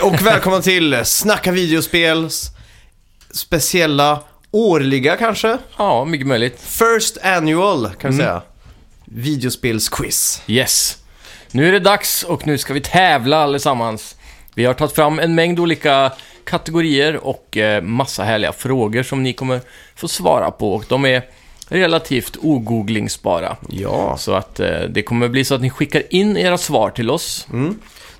Hej och välkomna till Snacka videospels speciella årliga kanske? Ja, mycket möjligt. First annual kan vi säga. Videospelsquiz. Yes. Nu är det dags och nu ska vi tävla allesammans. Vi har tagit fram en mängd olika kategorier och eh, massa härliga frågor som ni kommer få svara på. Och de är relativt ogooglingsbara. Ja. Så att eh, det kommer bli så att ni skickar in era svar till oss.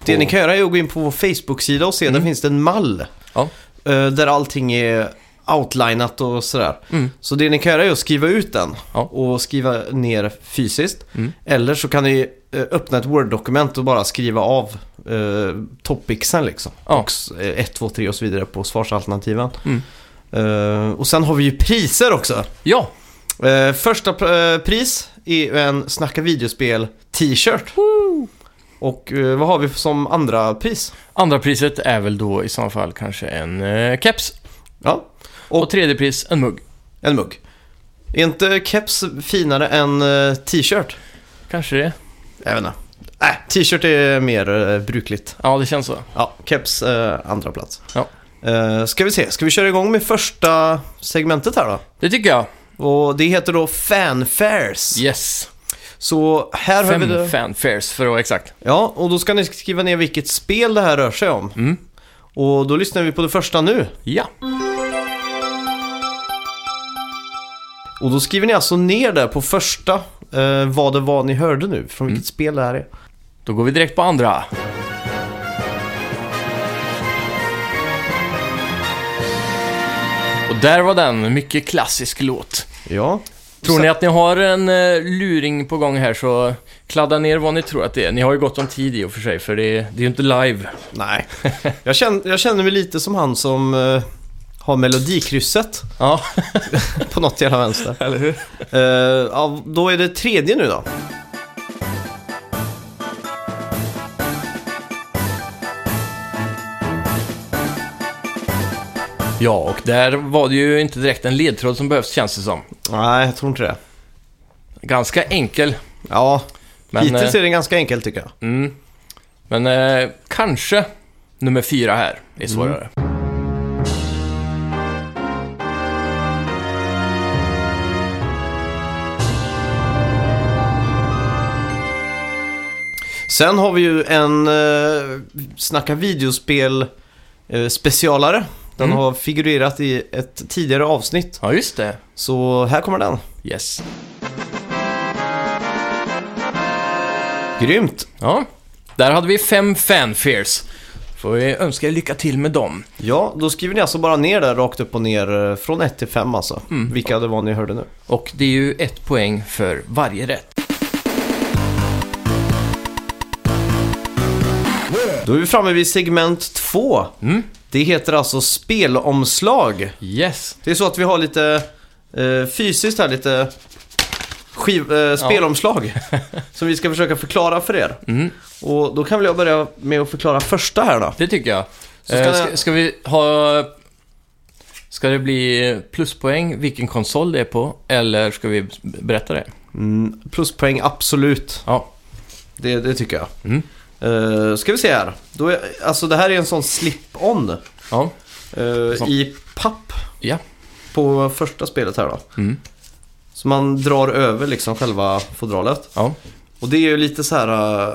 Det ni kan göra är att gå in på vår Facebook-sida och se, där finns det en mall. Ja. eh, Där allting är outlinat och sådär. Så det ni kan göra är att skriva ut den Ja. och skriva ner fysiskt. Eller så kan ni eh, öppna ett Word-dokument och bara skriva av eh, topicsen liksom. Ja. Och 1, 2, 3 och så vidare på svarsalternativen. Eh, och sen har vi ju priser också. Ja, Eh, första pr- eh, pris är en Snacka videospel t-shirt. Och eh, vad har vi som andra pris? andra priset är väl då i så fall kanske en eh, keps. Ja, Och, tredje pris en mugg. en mugg. Är inte keps finare än eh, t-shirt? Kanske det. Jag vet inte. Äh, t-shirt är mer eh, brukligt. Ja, det känns så. Ja, keps eh, andra plats. Ja. Eh, ska vi se, ska vi köra igång med första segmentet här då? Det tycker jag. Och det heter då fanfares. Yes. Så här har vi Fem fanfares för att vara exakt. Ja, och då ska ni skriva ner vilket spel det här rör sig om. Mm. Och då lyssnar vi på det första nu. Ja. Och då skriver ni alltså ner där på första eh, vad det var ni hörde nu, från vilket spel det här är. Då går vi direkt på andra. Och där var den, mycket klassisk låt. Ja. Tror ni att ni har en eh, luring på gång här så kladda ner vad ni tror att det är. Ni har ju gott om tid i och för sig, för det är, det är ju inte live. Nej. Jag känner, jag känner mig lite som han som eh, har melodikrysset Ja, på något jävla vänster. eller hur? Eh, ja, då är det tredje nu då. Ja, och där var det ju inte direkt en ledtråd som behövs känns det som. Nej, jag tror inte det. Ganska enkel. Ja, Men, hittills eh, är det ganska enkelt tycker jag. Mm. Men eh, kanske nummer fyra här är svårare. Sen har vi ju en eh, Snacka videospel eh, specialare. Den Mm. har figurerat i ett tidigare avsnitt. Ja, just det. Så här kommer den. Yes. Grymt! Ja, där hade vi fem fanfares. Får vi önska er lycka till med dem. Ja, då skriver ni alltså bara ner där rakt upp och ner eh, från 1 till 5 alltså. Mm. Vilka det var ni hörde nu. Och det är ju ett poäng för varje rätt. Då är vi framme vid segment 2. Mm. Det heter alltså spelomslag. Yes. Det är så att vi har lite eh, fysiskt här, lite skiv, eh, spelomslag. som vi ska försöka förklara för er. Mm. Och då kan väl jag börja med att förklara första här då. Det tycker jag. Så ska Eh, ska, ska vi ha... Ska det bli pluspoäng vilken konsol det är på? Eller ska vi berätta det? Mm, pluspoäng, absolut. Ja. Det, det tycker jag. Mm. Eh, ska vi se här. Då är, alltså det här är en sån slip-on. Ja. eh, Som- I papp Ja. på första spelet här då. Mm. Så man drar över liksom själva fodralet. Ja. Och det är ju lite så här uh,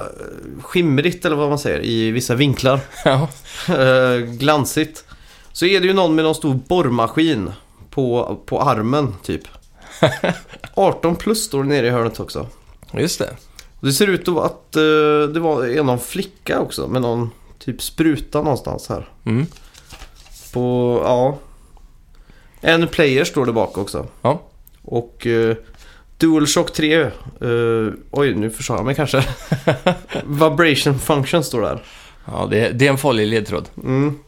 skimrigt eller vad man säger i vissa vinklar. Ja. Eh, glansigt. Så är det ju någon med någon stor borrmaskin på, på armen typ. 18 plus står det nere i hörnet också. Just det. Det ser ut att eh, det var en någon flicka också med någon typ spruta någonstans här. Mm. På, ja. En player står det bak också. Ja. Och uh, DualShock 3. eh, oj, nu försade jag mig kanske. Vibration function står där. Ja, det, det är en farlig ledtråd. Mm.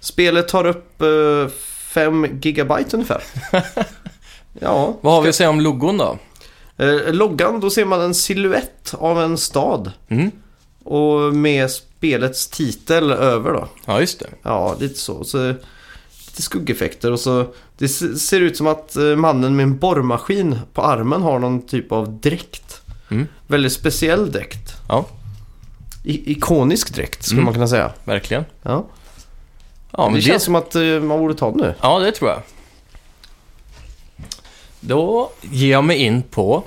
Spelet tar upp 5 gigabyte ungefär. ja. Vad har vi att säga om logon då? Eh, loggan, då ser man en siluett av en stad. Mm. Och med spelets titel över då. Ja, just det. Ja, lite så. så lite skuggeffekter och så. Det ser ut som att eh, mannen med en borrmaskin på armen har någon typ av dräkt. Mm. Väldigt speciell dräkt. Ja. i- ikonisk dräkt, skulle Mm. man kunna säga. Verkligen. Ja. Ja, men det det, känns som att eh, man borde ta den nu. ja, det tror jag. Då ger jag mig in på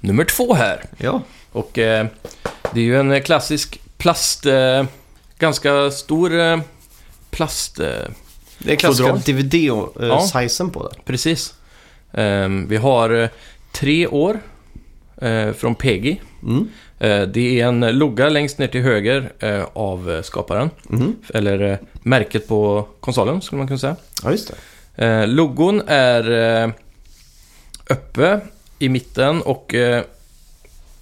nummer två här. Ja. Och eh, det är ju en klassisk plast... Eh, ganska stor eh, plast... Eh, Det är klassiska Fodral. Ja. DVD-sizen på det. precis. Ehm, vi har eh, tre år eh, från Peggy. Mm. Det är en logga längst ner till höger av skaparen. Mhm. Eller märket på konsolen skulle man kunna säga. Ja, just det. Eh, logon är eh, uppe i mitten och eh,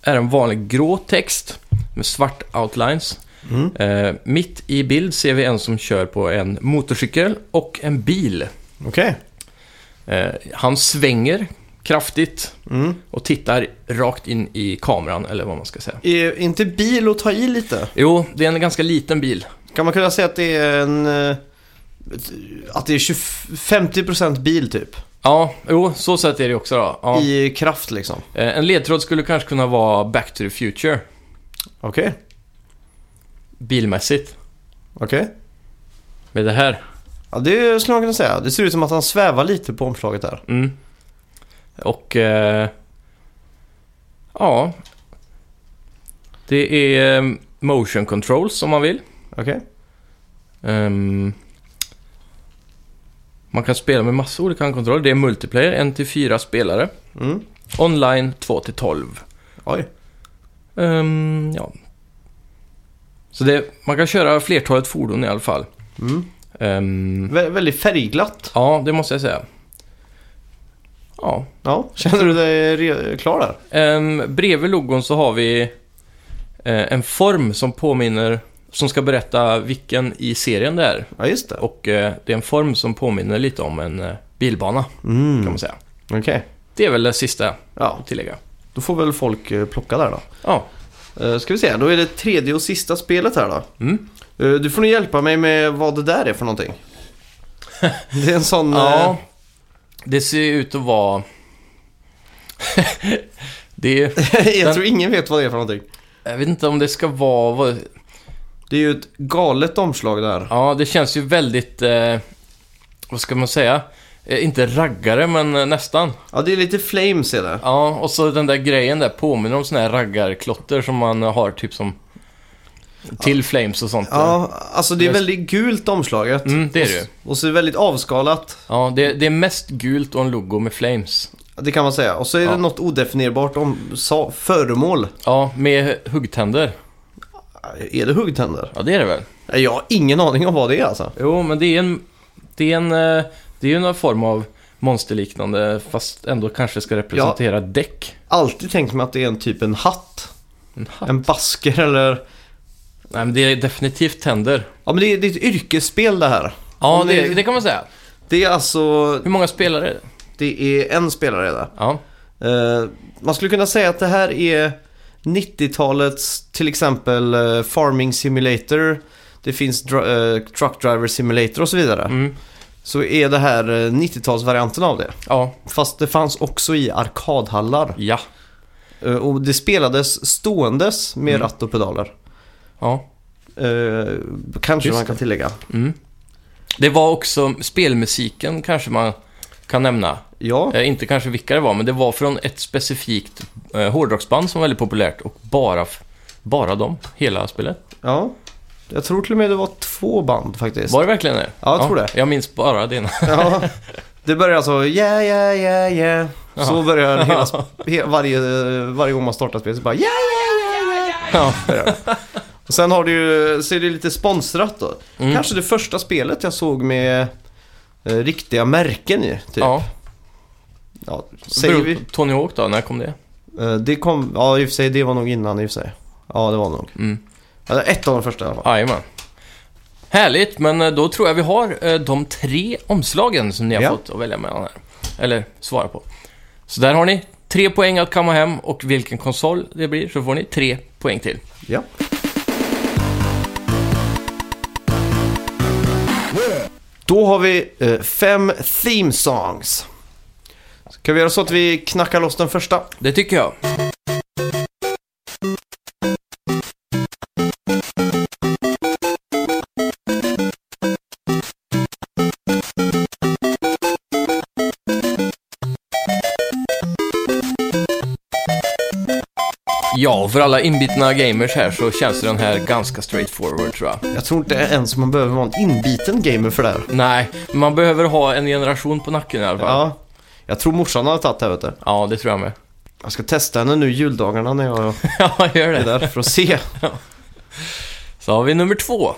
är en vanlig grå text med svart outlines. Mm. Eh, mitt i bild ser vi en som kör på en motorcykel och en bil. Okej. Eh, han svänger kraftigt Mm. och tittar rakt in i kameran, eller vad man ska säga. Är inte bil att ta i lite? Jo, det är en ganska liten bil. Kan man kunna säga att det är en... eh, Att det är 20, 50% bil typ? Ja, jo, så sätt är det också då. Ja. I kraft liksom? Eh, en ledtråd skulle kanske kunna vara Back to the Future, Okej. bilmässigt. Okej. Med det här. Ja, det skulle man kunna säga. Det ser ut som att han svävar lite på omslaget där. Mm. Och... Eh, ja. Det är eh, motion controls om man vill. Okej. Ehm, man kan spela med massa olika handkontroller. Det är multiplayer, 1-4 spelare. Mm. Online 2-12. Oj. Ehm, ja. Så det, man kan köra flertalet fordon i alla fall. Mm. Ehm, Vä- väldigt färgglatt. ja, det måste jag säga. Ja. Ja, känner du dig klar där? Um, bredvid logon så har vi eh, en form som påminner, som ska berätta vilken i serien det är. Ja, just det. Och eh, det är en form som påminner lite om en eh, bilbana, kan Mm. man säga. Okej. Det är väl det sista Ja, att tillägga. då får väl folk eh, plocka där då. Ja. Uh, ska vi se, då är det tredje och sista spelet här då. Mm. Eh, du får nog hjälpa mig med vad det där är för någonting. det är en sån... Ja, eh, det ser ut att vara... det är... jag tror ingen vet vad det är för någonting. Jag vet inte om det ska vara... Vad, Det är ju ett galet omslag där. ja, det känns ju väldigt... Eh, vad ska man säga? Eh, inte raggare, men eh, nästan. Ja, det är lite flames är det. Ja, och så den där grejen där påminner om såna här raggarklotter som man har typ som... Till Flames och sånt. Ja, alltså det är väldigt gult omslaget. Mm, det är det. Och så är det väldigt avskalat. Ja, det, det är mest gult och en logo med Flames. Det kan man säga. Och så är det Ja. något odefinierbart om sa, föremål. Ja, med huggtänder. Är det huggtänder? Ja, det är det väl? Jag har ingen aning om vad det är alltså. Jo, men det är en... Det är en... eh, Det är ju någon form av monsterliknande, fast ändå kanske ska representera däck. Alltid tänkt mig att det är en typ en hatt. En hatt. En basker eller... Nej, men det är definitivt tänder. Ja men det är, det är ett yrkesspel det här. Ja, det, det- det kan man säga. Det är alltså... Hur många spelare är det? Det är en spelare där. Ja. Eh, man skulle kunna säga att det här är 90-talets till exempel eh, Farming Simulator. Det finns dra- eh, Truck Driver Simulator och så vidare. Mm. Så är det här eh, 90-talsvarianten av det. Ja. Fast det fanns också i arkadhallar. Ja. Eh, och det spelades ståendes med Mm. ratt och pedaler. Ja. Eh, kanske Just man kan tillägga. Mm. Det var också spelmusiken kanske man kan nämna. Ja, Eh, inte kanske vilka det var, men det var från ett specifikt eh, hårdrocksband som var väldigt populärt och bara, bara dem, hela spelet. ja. Jag tror till och med det var två band faktiskt. Var det verkligen det? Ja, jag tror det. Jag minns bara det ena. Ja, det börjar alltså yeah, yeah, yeah, yeah. Så Jaha. börjar hela, he, varje, varje gång man startar spelet så bara yeah, yeah, yeah, yeah. ja. börjar det. Och sen har du ju, så är det lite sponsrat då. Mm. Kanske det första spelet jag såg med eh, riktiga märken i. Typ. ja. Ja, säger vi. Tony Hawk då, när kom det? Eh, det kom, ja i och för sig det var nog innan i och för sig. Ja det var nog. Mm. Eller ett av de första i alla fall. Jajamän. Härligt, men eh, då tror jag vi har eh, de tre omslagen som ni har Ja. fått att välja mellan här. Eller svara på. Så där har ni tre poäng att kamma hem och vilken konsol det blir så får ni tre poäng till. Ja. Då har vi eh, fem theme songs. Ska vi göra så att vi knackar loss den första? Det tycker jag. Ja, för alla inbitna gamers här så känns den här ganska straightforward tror jag. Jag tror inte ens man behöver vara en inbiten gamer för det här. Nej, man behöver ha en generation på nacken i alla fall. Ja. Jag tror morsan har tagit det här vet du. Ja, det tror jag med. Jag ska testa henne nu juldagarna när jag ja, gör är det. där för att se. Så har vi nummer två.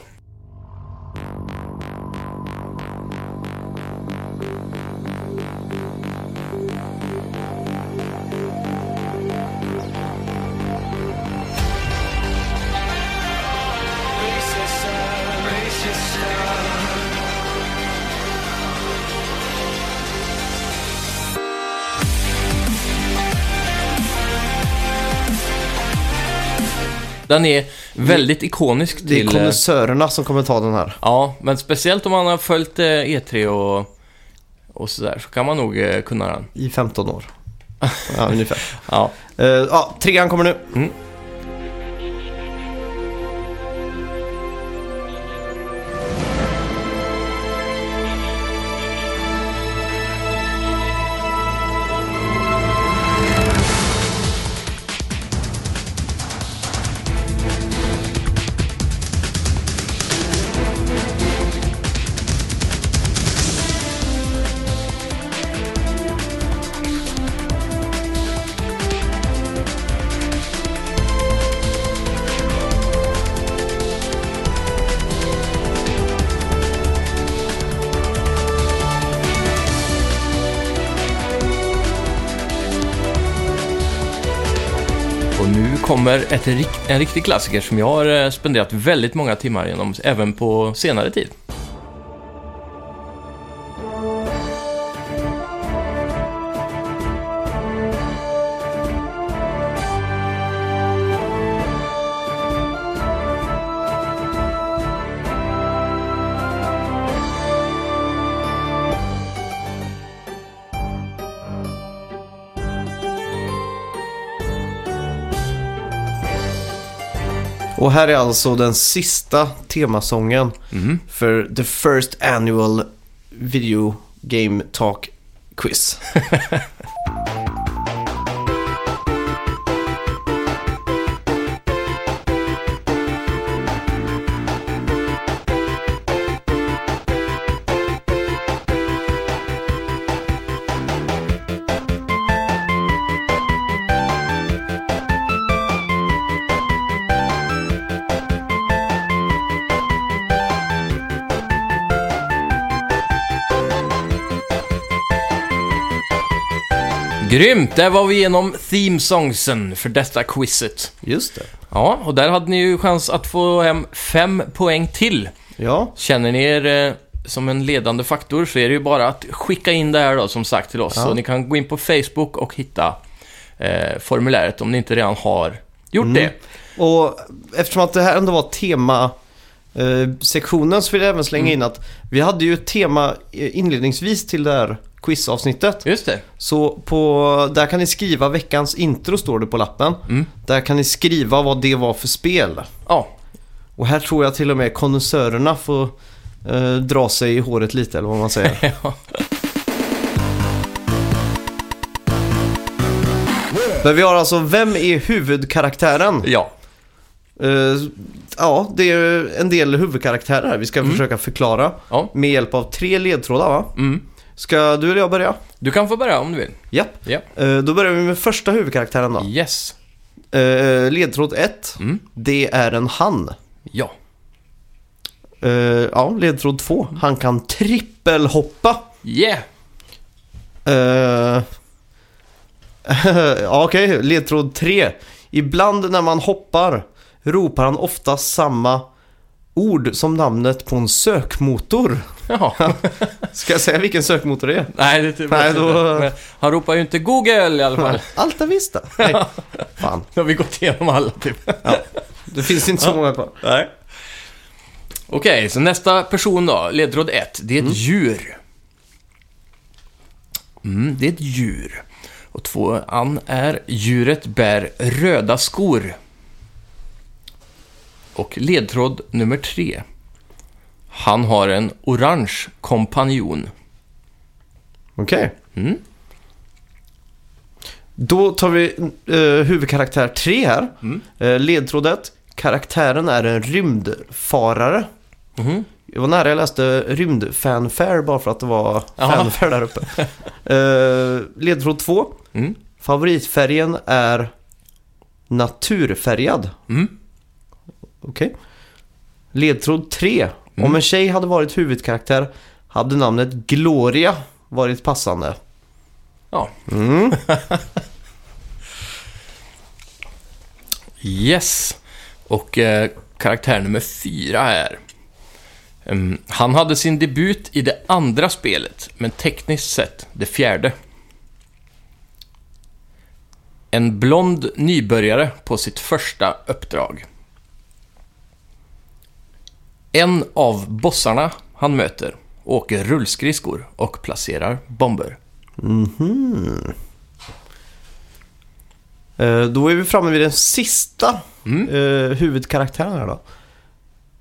Den är väldigt ikonisk Det är till... eh, konnässörerna som kommer ta den här. Ja, men speciellt om man har följt eh, E3 och, och sådär så kan man nog eh, kunna den. I 15 år. Ja, ungefär. Ja. Uh, ja, trean kommer nu. Mm. Kommer ett, en riktig klassiker som jag har eh, spenderat väldigt många timmar genom, även på senare tid. Och här är alltså den sista temasången Mhm. för the first annual video game talk quiz. Grymt! Där var vi igenom theme-songsen för detta quizet. Just det. Ja, och där hade ni ju chans att få hem fem poäng till. Ja, Känner ni er eh, som en ledande faktor så är det ju bara att skicka in det här då, som sagt, till oss. Ja. Så ni kan gå in på Facebook och hitta eh, formuläret om ni inte redan har gjort Mm. det. och eftersom att det här ändå var tema eh, sektionen så vill jag även slänga Mm. in att vi hade ju ett tema eh, inledningsvis till det här quizavsnittet. Just det. Så på, där kan ni skriva veckans intro står det på lappen. Mm. Där kan ni skriva vad det var för spel. Ja, Och här tror jag till och med konnässörerna får eh, dra sig i håret lite eller vad man säger. Ja. Men vi har alltså, vem är huvudkaraktären? ja. Eh, ja, det är en del huvudkaraktärer här vi ska Mm. försöka förklara. ja. Med hjälp av tre ledtrådar va? Mm. Ska du eller jag börja? Du kan få börja om du vill. Japp. Ja. Eh, då börjar vi med första huvudkaraktären då. Yes. Eh, ledtråd 1. Mm. Det är en han. Ja. Eh, ja, ledtråd 2. Han kan trippelhoppa. Yeah. Eh, ja, okej, ledtråd 3. Ibland när man hoppar ropar han ofta samma ord som namnet på en sökmotor. Ja. Ska jag säga vilken sökmotor det är? Nej, det är Nej, då- Men Han ropar ju inte Google i alla fall. Alta Vista. Nej, fan. Nu har vi gått igenom alla typ. Det finns inte så många kvar. Nej. Okej, så nästa person då. Ledtråd 1. Det är ett djur. Mm, det är ett djur. Och tvåan är djuret bär röda skor. Och ledtråd nummer tre. Han har en orange kompanjon. Okej. Mm. Då tar vi eh, huvudkaraktär 3 här. Mm. Eh, ledtråd 1. Karaktären är en rymdfarare. Mhm. Jag var nära jag läste rymdfanfare bara för att det var Jaha. fanfare där uppe. eh, ledtråd 2. Mm. Favoritfärgen är naturfärgad. Mm. Okej. Ledtråd 3. Om Mm. en tjej hade varit huvudkaraktär hade namnet Gloria varit passande. Ja. Mm. Yes. Och eh, karaktär nummer fyra är... Ehm, han hade sin debut i det andra spelet, men tekniskt sett det fjärde. En blond nybörjare på sitt första uppdrag. En av bossarna han möter åker rullskridskor och placerar bomber. Eh, Då är vi framme vid den sista Mm. eh, huvudkaraktären här då.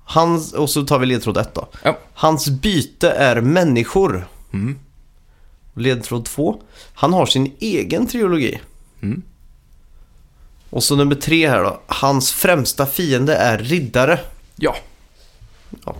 Hans, och så tar vi ledtråd 1 då. Ja. Hans byte är människor. Mm. Ledtråd 2. Han har sin egen trilogi. Mm. Och så nummer 3 här då. Hans främsta fiende är riddare. Ja. Ja.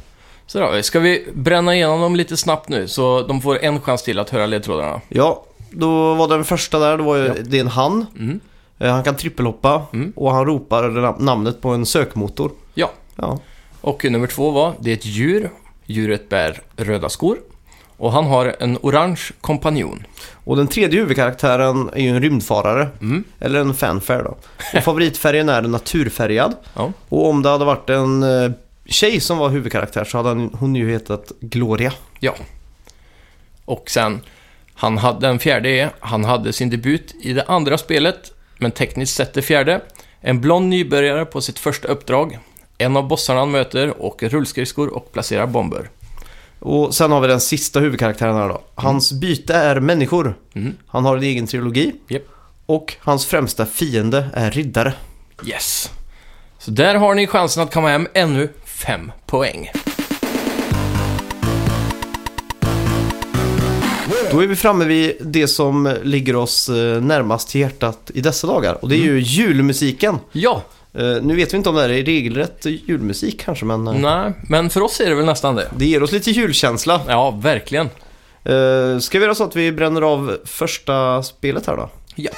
Så då, ska vi bränna igenom dem lite snabbt nu så de får en chans till att höra ledtrådarna? Ja, då var den första där, då var ju, Ja. det är en han. Mm. Eh, Han kan trippelhoppa Mm. och han ropar nam- namnet på en sökmotor. Ja. Ja. Och nummer två var, det är ett djur. Djuret bär röda skor. Och han har en orange kompanjon. Och den tredje huvudkaraktären är ju en rymdfarare. Mm. Eller en fanfare då. Och favoritfärgen är naturfärgad. Ja. Och om det hade varit en eh, tjej som var huvudkaraktär så hade han- hon ju hetat Gloria. ja. Och sen, han hade, den fjärde är, han hade sin debut i det andra spelet, men tekniskt sett det fjärde. En blond nybörjare på sitt första uppdrag. En av bossarna han möter åker rullskridskor och placerar bomber. Och sen har vi den sista huvudkaraktären här då. Hans byte är människor. Mm. Han har en egen trilogi. Japp. Och hans främsta fiende är riddare. Yes. Så där har ni chansen att komma hem ännu fem poäng. Då är vi framme vid det som ligger oss eh, närmast till hjärtat i dessa dagar. Och det är ju julmusiken. Ja, Eh, Nu vet vi inte om det här är regelrätt julmusik kanske, men eh, nej, men för oss är det väl nästan det. det ger oss lite julkänsla. Ja, verkligen. Ska vi göra så att vi bränner av första spelet här då? Ja.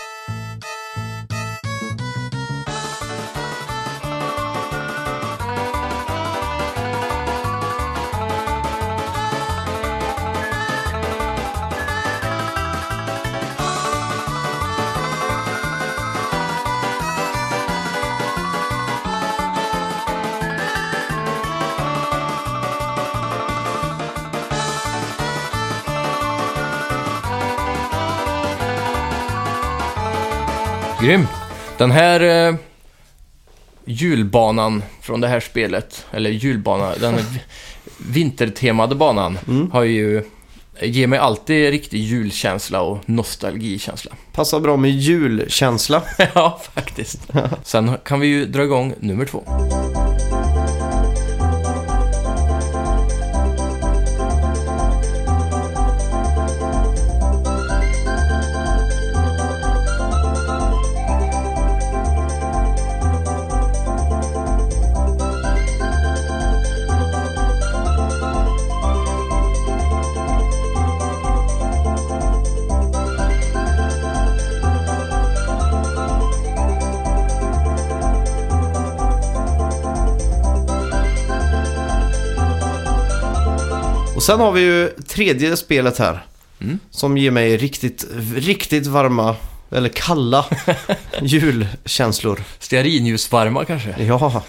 Grym. Den här eh, julbanan från det här spelet, eller julbana, den vintertemade banan, har ju, ger mig alltid riktig julkänsla och nostalgikänsla. Passar bra med julkänsla. ja, faktiskt. Sen kan vi ju dra igång nummer två. Sen har vi ju tredje spelet här. Mm. Som ger mig riktigt, riktigt varma, eller kalla julkänslor. Stearinljusvarma kanske? Ja.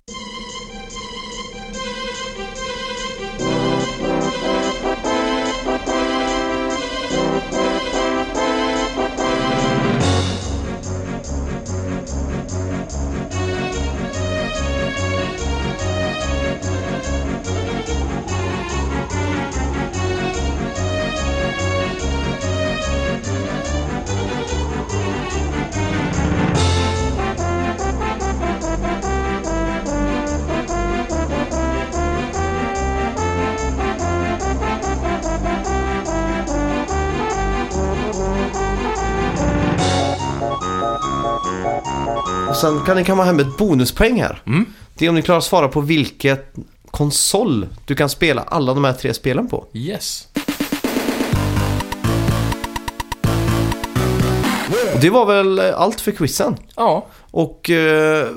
Sen kan ni komma hem med ett bonuspoäng här. Mm. Det är om ni klarar att svara på vilket konsol du kan spela alla de här tre spelen på. Yes. Och det var väl eh, allt för quizen. Ja. Och eh,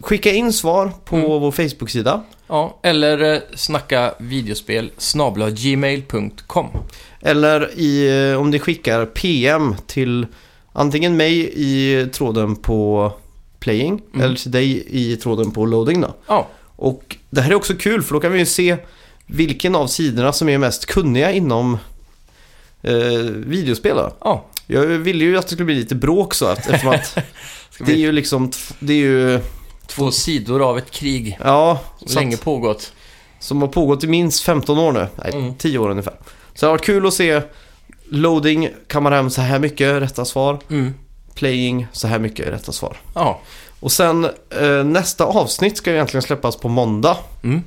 skicka in svar på Mm. vår Facebook-sida. Ja, eller eh, snacka videospel snabla gmail.com. Eller i, eh, om ni skickar PM till antingen mig i tråden på playing Mm. eller till dig i tråden på loading då. Ja, Och det här är också kul för då kan vi ju se vilken av sidorna som är mest kunniga inom eh, videospel. Då. ja. Jag ville ju att det skulle bli lite bråk så att, eftersom att det är ju liksom, det är ju, två sidor av ett krig ja, så länge att, pågått. som har pågått i minst 15 år nu. Nej, Mm. 10 år ungefär. Så det har varit kul att se loading, kammar hem så här mycket rätta svar. Mm. Playing, så här mycket rätta svar. Ja. Och sen eh, nästa avsnitt ska ju egentligen släppas på måndag. Mm.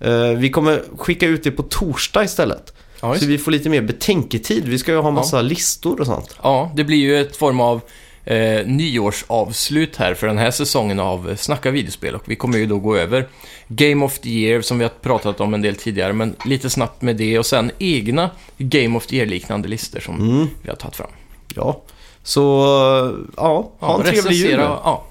Eh, vi kommer skicka ut det på torsdag istället. Ja. Så vi får lite mer betänketid. Vi ska ju ha massa listor och sånt. ja, det blir ju ett form av eh, nyårsavslut här för den här säsongen av Snacka videospel. Och vi kommer ju då gå över Game of the Year som vi har pratat om en del tidigare, men lite snabbt med det och sen egna Game of the Year-liknande listor som Mm, vi har tagit fram. ja. Så, ja, ha en trevlig jul. Ja,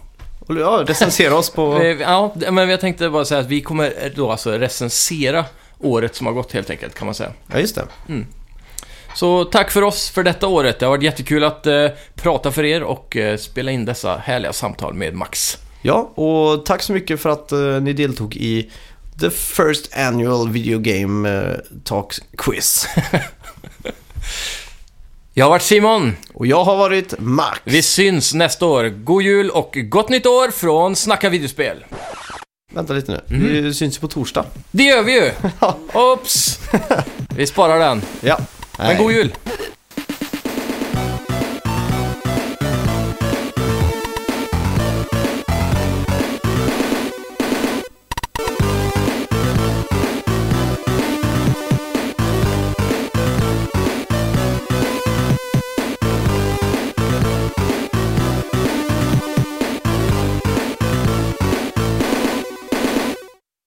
Ja, recensera oss på... Eh, Ja, men jag tänkte bara säga att vi kommer då alltså recensera året som har gått helt enkelt, kan man säga. Ja, just det. Så tack för oss för detta året. Det har varit jättekul att eh, prata för er och eh, spela in dessa härliga samtal med Max. Ja, och tack så mycket för att eh, ni deltog i The First Annual Video Game eh, Talks Quiz. Jag har varit Simon. Och jag har varit Max. Vi syns nästa år. God jul och gott nytt år från Snacka videospel. Vänta lite nu. Mhm. Vi syns ju på torsdag. Det gör vi ju! Oops! Vi sparar den. Ja. Men god jul!